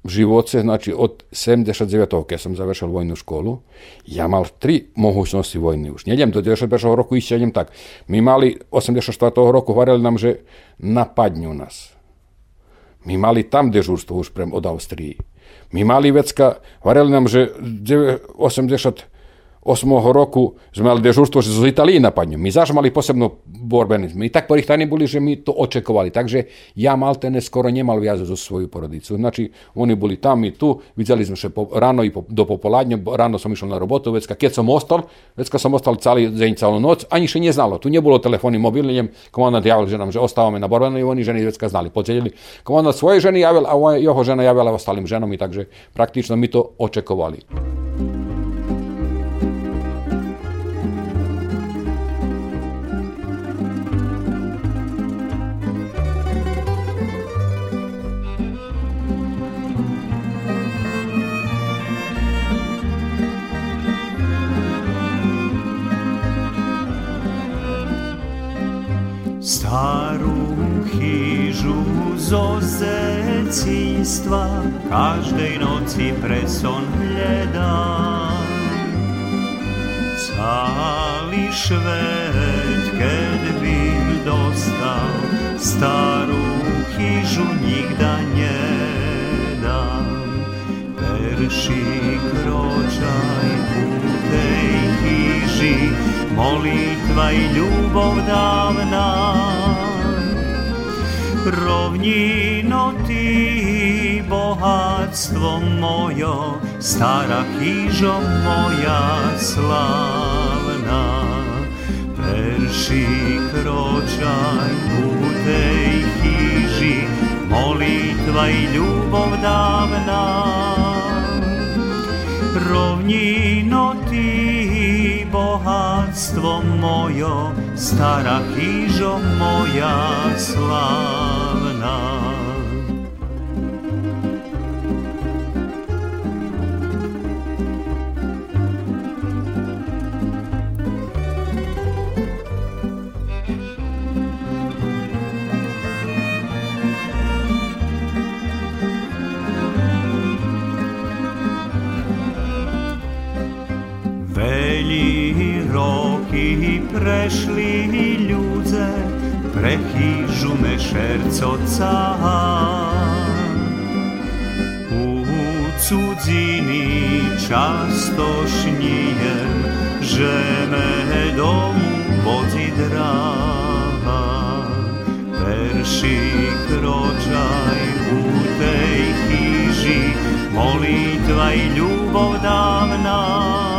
živoce, znači od 79. keď som završil vojnu školu, ja mal tri mogućnosti vojny už. Nejdem do 91. roku ići, idem tak. Mi mali 84. roku hovorili nam, že napadnju nas. Mi mali tam dežurstvo už prem od Austriji. Mi mali vecka, hovorili nam, že 80 osmoho roku sme mali dežurstvo, že z Italije napadnju. Mi zaš mali posebno borbenizmu. I tak porihtani bili, že mi to očekovali. Takže ja maltene skoro njemal vjazu za svoju porodicu. Znači, oni bili tam i tu, vidjeli smo še po, rano i po, do popoladnje, rano som išao na robotu, već kad sam ostal, već kad sam ostal cali, za calu noć, a njiše nije. Tu nije bilo telefoni mobilnjem, komandant javil ženam, že ostavame na borbenu oni ženi već znali, pocijeljili. Komandant svoje ženy javil, a jeho žena javila ostalim ženom i takže praktično mi to očekovali. bezecístva každej noci preson hľadám. Celý švet, keď bym dostal, starú chyžu nikda nedám. Perší kročaj ku tej chyži, molitva i ľubov dávna. Rovnino ti bohatstvo mojo, stara hižo moja slavna. Perši kročaj u tej hiži, molitva i ljubav davna. Rovnino ti bohatstvo mojo, stara hižo moja slavna. Veli roky prešli prechyžu mešercoca. U cudziny často šnijem, že me domu vozi dráha. Perši kročaj u tej chyži, molitva i ljubov dávna.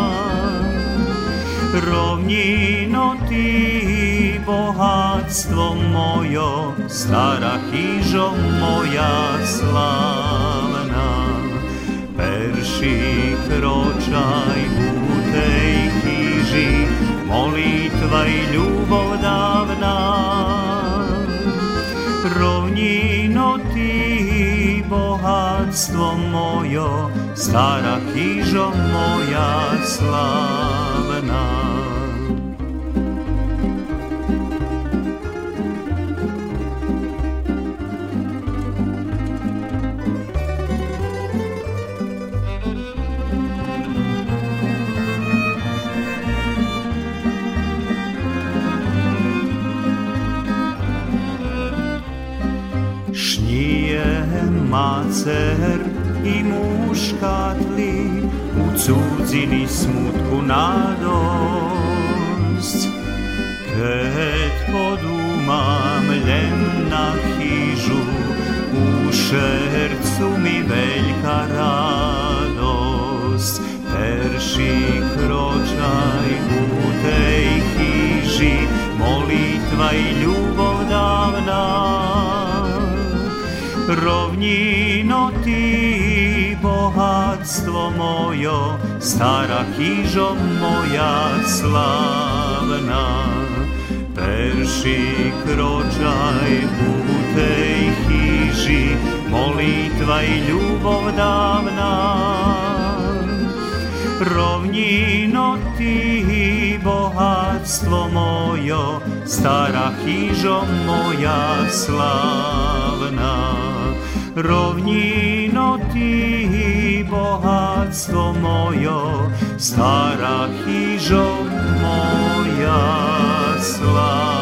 Rovnino ti bohatstvo mojo, stara hižo moja slavna. Perši kročaj u tej hiži, molitva i ljubav davna. Rovnino ti bohatstvo mojo, stara hižo moja slavna. Macer i muškatli u cudzini smutku nadost. Kad podumam ljem na hižu, u šercu mi veljka radost. Perši kročaj u tej hiži, molitva i ljubav davna. Rovnino ti bohatstvo mojo, stara hižo moja slavna. Perši kročaj u tej hiži, molitva i ljubav davna. Rovnino ti bohatstvo mojo, stara hižo moja slavna. Rovnino ti bohatstvo mojo, stara hižo moja slavna.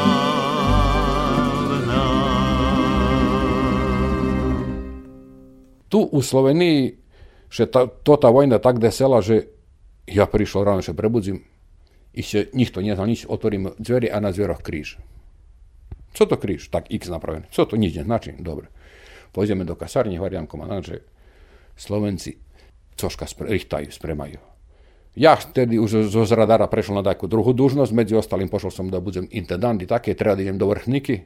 Tu u Sloveniji še ta, to ta vojna tak desela, že ja prišao rano še prebudzim i še nikto nie znal nič, otvorim dveri, a na dveroch kríž. Co to kríž? Tak x napravený. Co to nič ne znači? Dobre. Pojdeme do kasarne, hovorím komandant, že Slovenci coška spre, spremaju. Ja vtedy už zo radara prešiel na takú druhú dužnosť, medzi ostalým pošol som da budem intendant i také, treba da idem do vrchniky.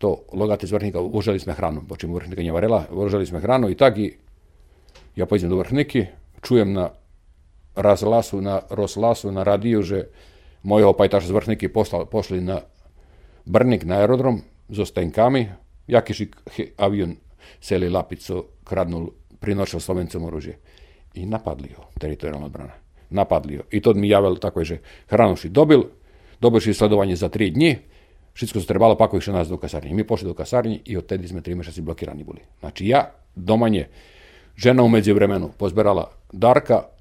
To logate z vrchnika, uželi sme hranu, počím vrchnika nevarela, uželi sme hranu i tak i ja pojdem do vrchniky, čujem na razlasu, na rozlasu, na radiju, že mojho pajtaša z vrchniky poslal, pošli na Brnik, na aerodrom, so stenkami, jakiši avion seli lapico kradnul, prinošao Slovencom oružje. I napadli ho, teritorijalna odbrana. Napadli ho. I to mi javilo tako že hranu si dobil, si sledovanje za tri dni, všetko se trebalo, pa išli nas do kasarnje. Mi pošli do kasarnje i od tedi sme tri mešaci blokirani boli. Znači ja, domanje, žena u međuvremenu pozberala Darka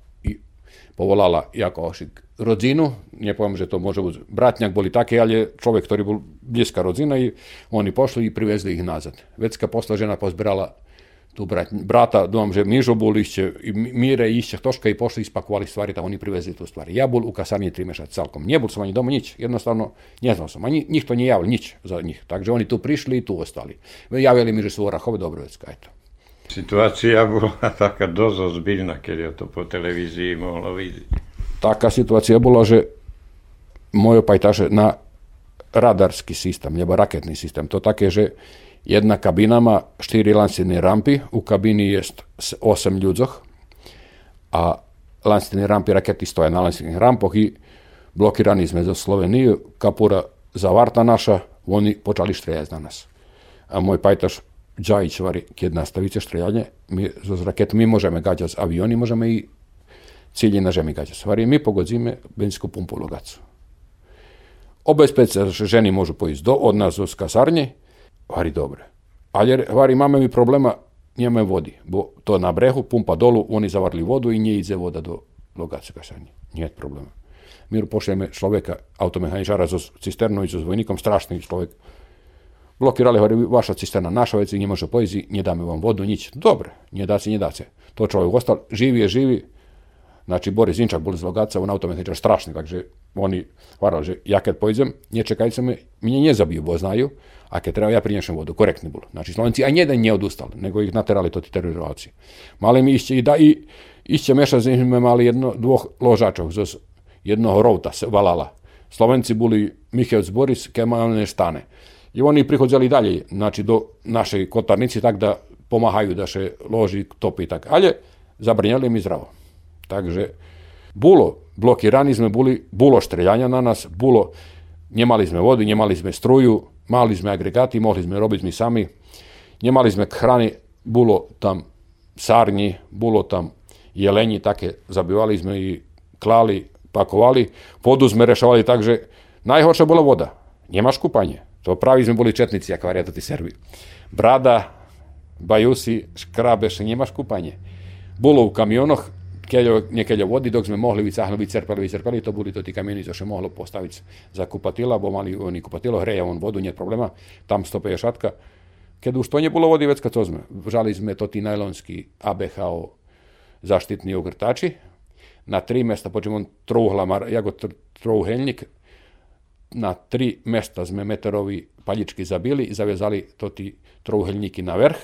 povolala jako ošik rodzinu, nie poviem, že to môže byť bratňak, boli také, ale človek, ktorý bol blízka rodzina i oni pošli i privezli ich nazad. Vecka posla žena pozberala tu brat, brata, dom, že Mižo bol ešte, i Mire ešte troška i pošli, spakovali stvari, tak oni privezli tu stvari. Ja bol u kasarni tri mešac celkom. Nebol som ani doma nič, jednostavno neznal som. Ani nikto nie javil nič za njih. Takže oni tu prišli i tu ostali. Javili mi, že sú Orachove Dobrovecka, eto. Situacija bola taká dosť ozbiljna, keď je to po televiziji mohlo vidieť. Taká situácia bola, že môj pajtaše na radarský systém, nebo raketný systém. To také, že jedna kabina má 4 lancine rampy, u kabiny je 8 ľudzoch a lancine rampy rakety stoja na lancinih rampoch i blokirani sme zo Sloveniju, kapura zavarta naša, oni počali štreljati na nas. A môj pajtaš Džajić vari, keď nastavíte štreljanje, mi zo raketu mi možeme gađati z avioni, možeme i cilje na žemi gađa. Stvari, mi pogodzime benzinsku pumpu logacu. Obezpečite, že ženi môžu pojsť do, od nás z kasarne, vari dobre. Ale vari, máme mi problema, nemame vody, bo to na brehu, pumpa dolu, oni zavarli vodu i nije ide voda do logace kasarne. Nije problema. Mi pošljeme človeka, automehaničara zo cisternu i zo vojnikom, strašný človek. Blokirali, hovorí, vaša cisterna naša veci, ne može pojzi, ne dáme vám vodu, nič. Dobre, ne dáte, ne dáte. To človek ostal, živi je živi, Znači, Boris Zinčak bol z Logaca, on automatičar strašný, takže oni varali, že ja keď pojdem, nečekajte me, mne nezabiju, bo znaju, a keď treba, ja prinešem vodu, korektni bol. Znači, Slovenci aj jeden nije odustali, nego ih naterali to ti terorizovaci. Mali mi išće i da i išće meša sme mali jedno, dvoch ložačov, z jednoho routa se valala. Slovenci boli Mihevc Boris, Kemalne stane. I oni prihodzali dalje, znači do našej kotarnici, tak da pomahaju da se loži topi tak. Ale zabrinjali mi zdravo. Takže bolo, blokirani sme boli, bolo štreljanja na nas, bolo, nemali sme vody, nemali sme struju, mali sme agregati, mohli sme robiť mi sami, nemali sme hrany, bolo tam sarni, bolo tam jeleni, také zabivali sme i klali, pakovali, vodu sme rešavali tak, že najhoršia bola voda. Nemaš kúpanie. To pravi smo boli četnici, ako varia to ti Serbi. Brada, bajusi, škrabeš, njemaš kupanje. Bolo u kamionoh, keljo, nekeljo vodi, dok smo mohli vicahno, vicerpali, vicerpali, to boli to ti kamioni, to še mohlo postaviti za kupatila, bo mali oni kupatilo, hreja on vodu, nje problema, tam stope je šatka. Kad už to nje bilo vodi, to sme. Žali sme to ti najlonski ABHO zaštitni ogrtači, na tri mjesta, počem on trouhlama, ja go na tri mesta sme meterovi paličky zabili i zavezali to tí trouhelníky na vrch,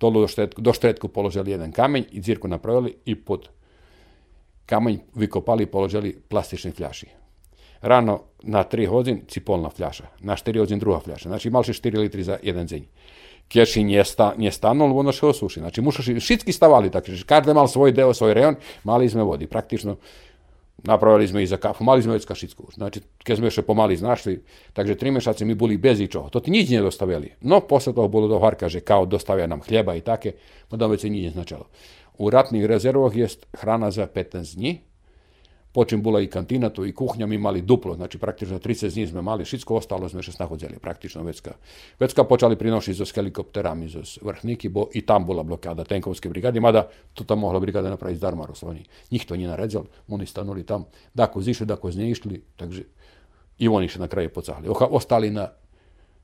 dolu do štretku, do štretku položili jeden kameň i dzirku napravili i pod kameň vykopali, položili plastične fľaši. Ráno na 3 hodín cipolná fľaša, na 4 hodín druhá fľaša. Znači mal 4 litry za jeden deň. Keď si nesta, nestanul, ono še osuši. Znači mušaš, všetky stavali tak, že každý mal svoj deo, svoj rejon, mali sme vody. Praktično Napravili sme i za kafu, mali sme već kašicku. Znači, keď sme ešte pomaly znašli, takže tri mešaci mi boli bez ičoho. To ti nič nedostavili. No, posle toho bolo dohovarka, že kao dostavia nam hljeba i také, potom se nič neznačalo. U ratnih rezervoh jest hrana za 15 dní, počím bola i kantina, tu i kuhnja, mi mali duplo, znači praktično 30 dní sme mali, všetko ostalo sme še snahodzeli, praktično vecka. Vecka počali prinošiť so helikopterami zo vrchníky, bo i tam bola blokáda tenkovské brigady, mada to tam mohla brigada napraviť zdarma Rusovani. Nikto nie naredzal, oni stanuli tam, dako zišli, dako z išli, takže i oni še na kraje pocahli. Ostali na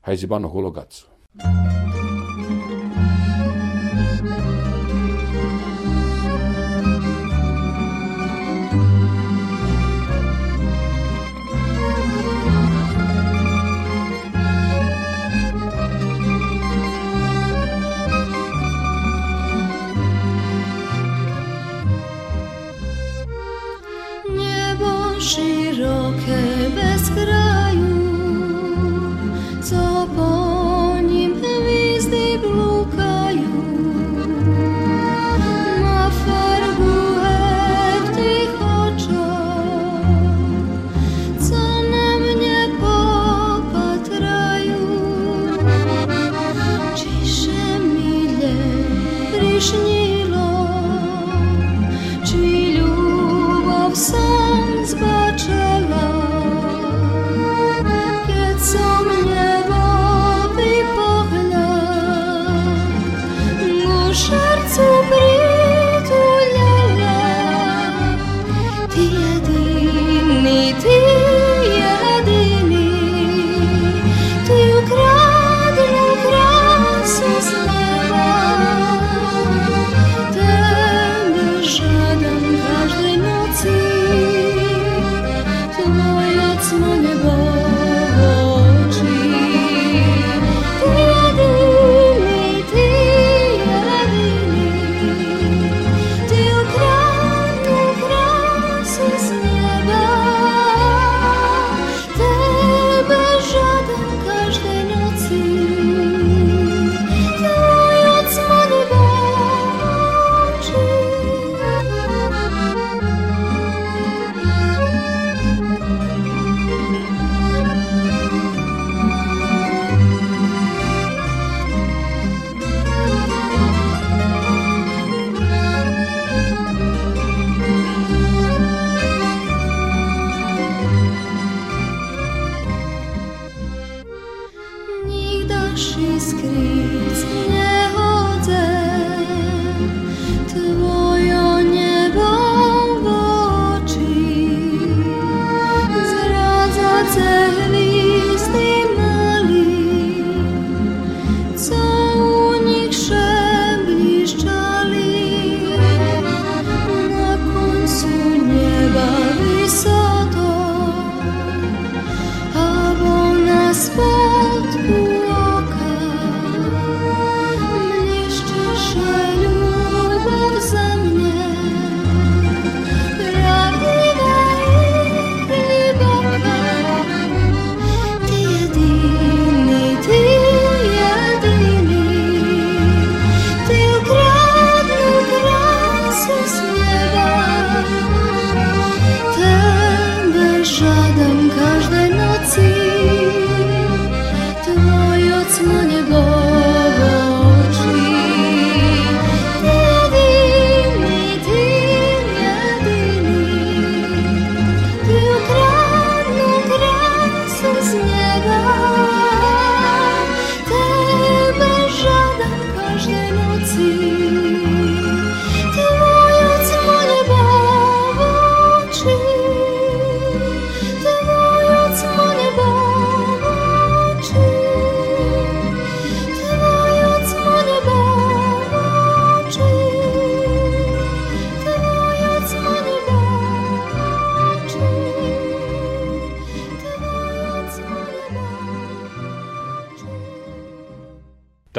Hajzibanu Hulogacu. Niebo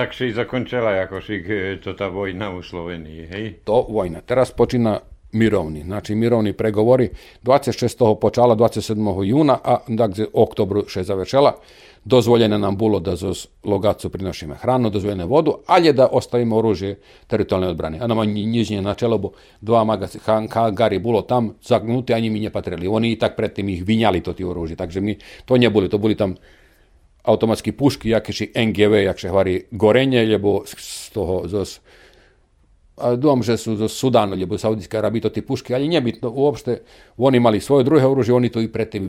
Tak się i zakończyła jakoś ich, e, to ta wojna u Slowenii, hej? To vojna. Teraz počína mirovni. Znači mirovni pregovori 26. počala 27. juna, a dakle oktobru še završela. Dozvoljeno nam bilo da za logacu prinošime hranu, dozvoljene vodu, ali je da ostavimo oružje teritorijalne odbrane. A nama nižnje načelo bo dva gari bilo tam zagnuti, a njimi nje patreli. Oni i tak predtem ih vinjali to ti oružje, takže mi to nje boli, to boli tam automatski puški, jakeši NGV, jakše hvari gorenje, lebo z toho, z, a dom, že su za Sudano, lebo Saudijska Arabija ti puške, ali nebitno uopšte, oni imali svoje druge oružje, oni to i pre tim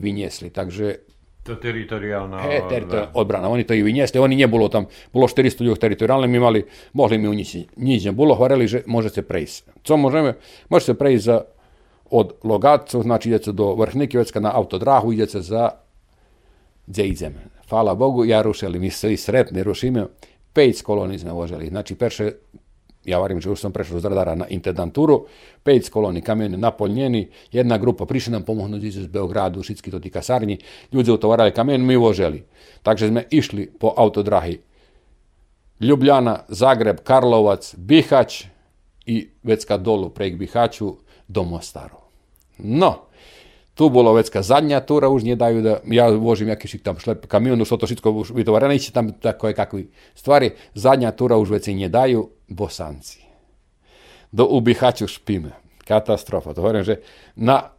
takže... To teritorijalna he, teritorijalna odbrana, oni to i vinjesli, oni nje tam, bilo 400 ljudi teritorijalno, mi imali, mogli mi u njih, njih bilo, že može se. Co možeme, može se za, od Logatcu, znači ide do Vrhnikivecka na autodrahu, ide se za Dzejdzem, Hvala Bogu, ja rušili, mi svi sretni rušíme. Peć kolóny sme vožili. Znači, perše ja varim, že už som z radara na intendantúru, 5 kolóny kamiony naplnení, jedna grupa prišli nám pomohnúť z Beogradu, všetky to tí kasárni, ľudia utovarali kamion, my voželi. Takže sme išli po autodrahy Ljubljana, Zagreb, Karlovac, Bihać i vecka dolu prek Bihaću do Mostaru. No, tu bolo vecka zadnja tura, už nie dajú da, ja vožim jaký tam šlep kamionu, što to všetko už vytovarené, ići tam tako kakvi stvari, zadnja tura už veci nie dajú, bosanci. Do ubihaču špime. Katastrofa. To hovorím, že na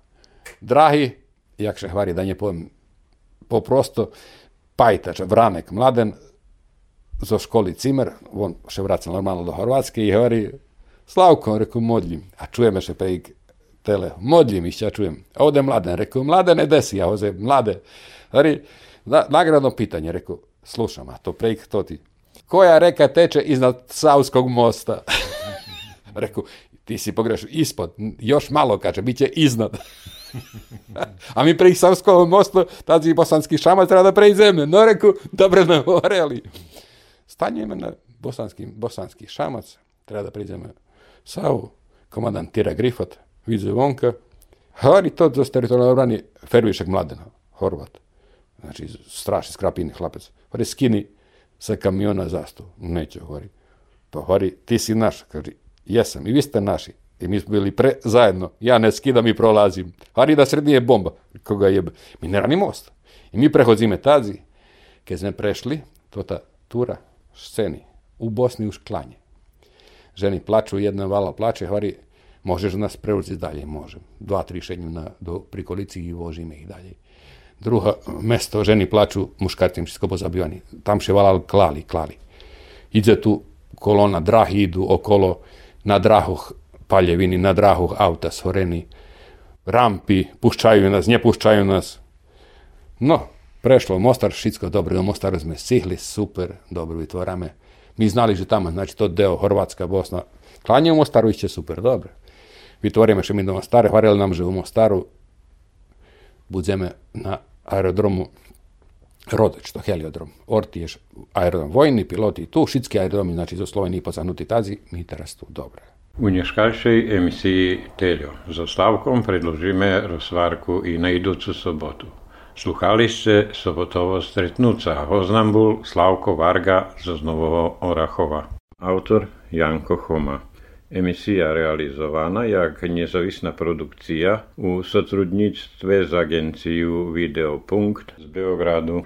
drahy, jak še hvari, da ne poviem, poprosto pajtač, vranek, mladen, zo školi Cimer, on še vraca normalno do Horvatske i Slavko, reku, modljim. A čujeme še pejk tele, modljim ih, ja čujem. Ode mladen, reku, mladene desi, ja mlade. Na, nagradno pitanje, reku, slušam, a to prejk to ti. Koja reka teče iznad Savskog mosta? Reku, ti si pogrešio, ispod, još malo, kaže, bit će iznad. A mi prejih Savskog mosta, tazi bosanski šamac treba da preji zemlje. No, reku, dobro nam govorili. Stanjujeme na bosanski, bosanski šamac, treba da pređemo Savu, komandant Tira Grifot, vidze vonka, Hari to za teritorijalne obrani Fervišek Mladena, Horvat. Znači, strašni skrapini hlapec. Hari skini sa kamiona zastavu. Neće, govori. Pa govori, ti si naš. Kaže, jesam, i vi ste naši. I mi smo bili pre, zajedno. Ja ne skidam i prolazim. Hari da srednje je bomba. Koga jebe. Mi ne rani most. I mi prehodzime tazi. Kad smo prešli, to ta tura, sceni, u Bosni u šklanje. Ženi plaču, jedna vala plače, hvari, možeš nas preuzeti dalje, možem. Dva, tri šednju na, do prikolici i vožime ih dalje. Druga mesto, ženi plaču, muškarcim všetko pozabivani. Tam še valal klali, klali. Ide tu kolona, drahi idu okolo, na drahoh paljevini, na drahoh auta shoreni, rampi, puščaju nas, ne puščaju nas. No, prešlo Mostar, všetko dobro, do Mostaru sme sihli, super, dobro vytvorame. Mi znali, že tamo, znači to deo Horvatska, Bosna, klanje u Mostaru iće super, dobro. Vytvoríme še mi do Mostare, hvarili nam, že u Mostaru budeme na aerodromu Rodeč, to heliodrom. Orti je aerodrom vojni, piloti tu, všetky aerodromi, znači zo Sloveniji pozahnuti tazi, mi teraz tu dobre. U nješkalšej emisiji Teljo za Slavkom predložíme rozvárku i na idúcu sobotu. Sluchali ste sobotovo stretnúca Hoznambul Slavko Varga zo Znovoho Orachova. Autor Janko Choma. Emisija realizowana jak niezawisna produkcja u sotrudnictwie z agencją Videopunkt z Beogradu.